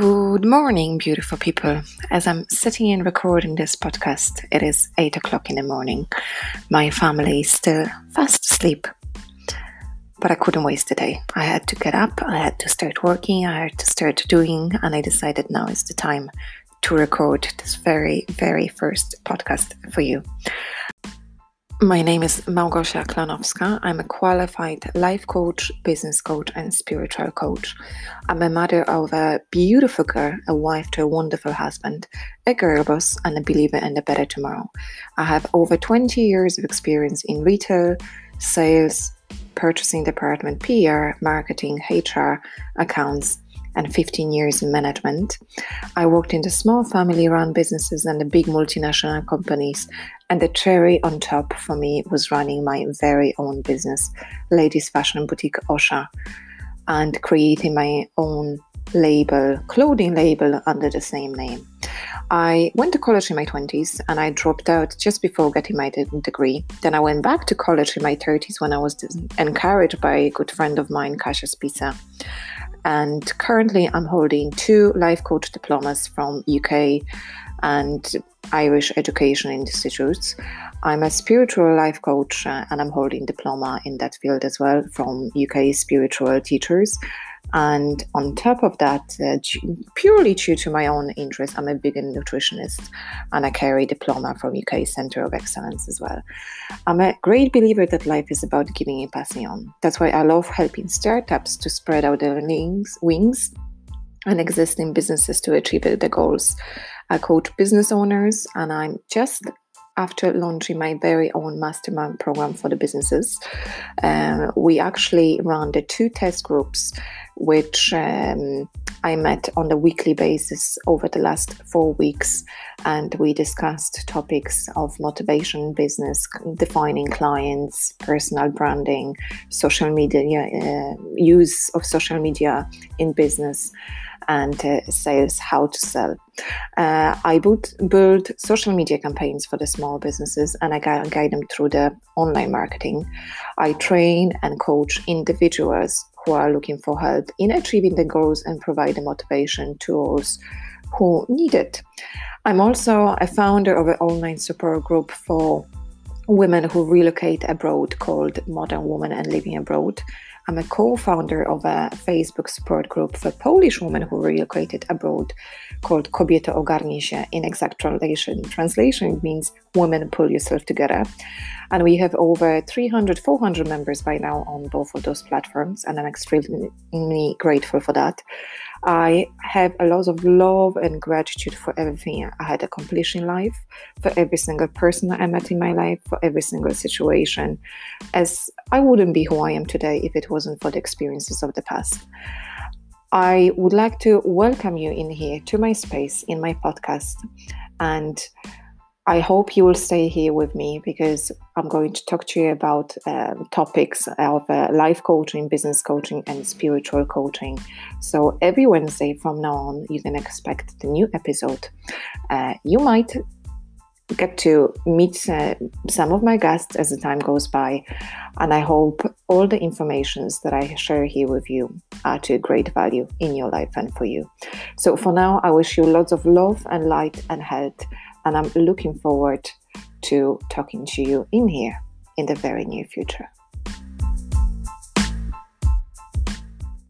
Good morning, beautiful people. As I'm sitting and recording this podcast, it is 8 o'clock in the morning. My family is still fast asleep, but I couldn't waste the day. I had to get up, I had to start working, I had to start doing, and I decided now is the time to record this very, very first podcast for you. My name is Małgosia Klonowska. I'm a qualified life coach, business coach, and spiritual coach. I'm a mother of a beautiful girl, a wife to a wonderful husband, a girl boss, and a believer in a better tomorrow. I have over 20 years of experience in retail, sales, purchasing department, PR, marketing, HR, accounts, and 15 years in management. I worked in the small family run businesses and the big multinational companies. And the cherry on top for me was running my very own business, ladies fashion boutique Osha, and creating my own label, clothing label under the same name. I went to college in my 20s and I dropped out just before getting my degree. Then I went back to college in my 30s when I was encouraged by a good friend of mine, Kasia Spisa and currently I'm holding two life coach diplomas from UK and Irish education institutes. I'm a spiritual life coach uh, and I'm holding diploma in that field as well from UK spiritual teachers. And on top of that, uh, purely due to my own interest, I'm a vegan nutritionist and I carry a diploma from UK Center of Excellence as well. I'm a great believer that life is about giving and passing on. That's why I love helping startups to spread out their wings, wings and existing businesses to achieve their goals. I coach business owners and I'm just after launching my very own mastermind program for the businesses, um, we actually ran the two test groups, which um, I met on a weekly basis over the last four weeks, and we discussed topics of motivation, business, defining clients, personal branding, social media uh, use of social media in business and uh, sales, how to sell. Uh, I build, social media campaigns for the small businesses and I guide, guide them through the online marketing. I train and coach individuals who are looking for help in achieving the goals and provide the motivation to those who need it. I'm also a founder of an online support group for women who relocate abroad called Modern Woman and Living Abroad. I'm a co founder of a Facebook support group for Polish women who relocated abroad called Kobieto Ogarnij się. In exact translation, translation means women pull yourself together. And we have over 300, 400 members by now on both of those platforms, and I'm extremely grateful for that. I have a lot of love and gratitude for everything I had accomplished in life, for every single person I met in my life, for every single situation, as I wouldn't be who I am today if it wasn't for the experiences of the past. I would like to welcome you in here to my space in my podcast and I hope you will stay here with me because I'm going to talk to you about um, topics of uh, life coaching, business coaching, and spiritual coaching. So every Wednesday from now on, you can expect the new episode. Uh, you might get to meet uh, some of my guests as the time goes by, and I hope all the informations that I share here with you are to great value in your life and for you. So for now, I wish you lots of love and light and health and I'm looking forward to talking to you in here in the very near future.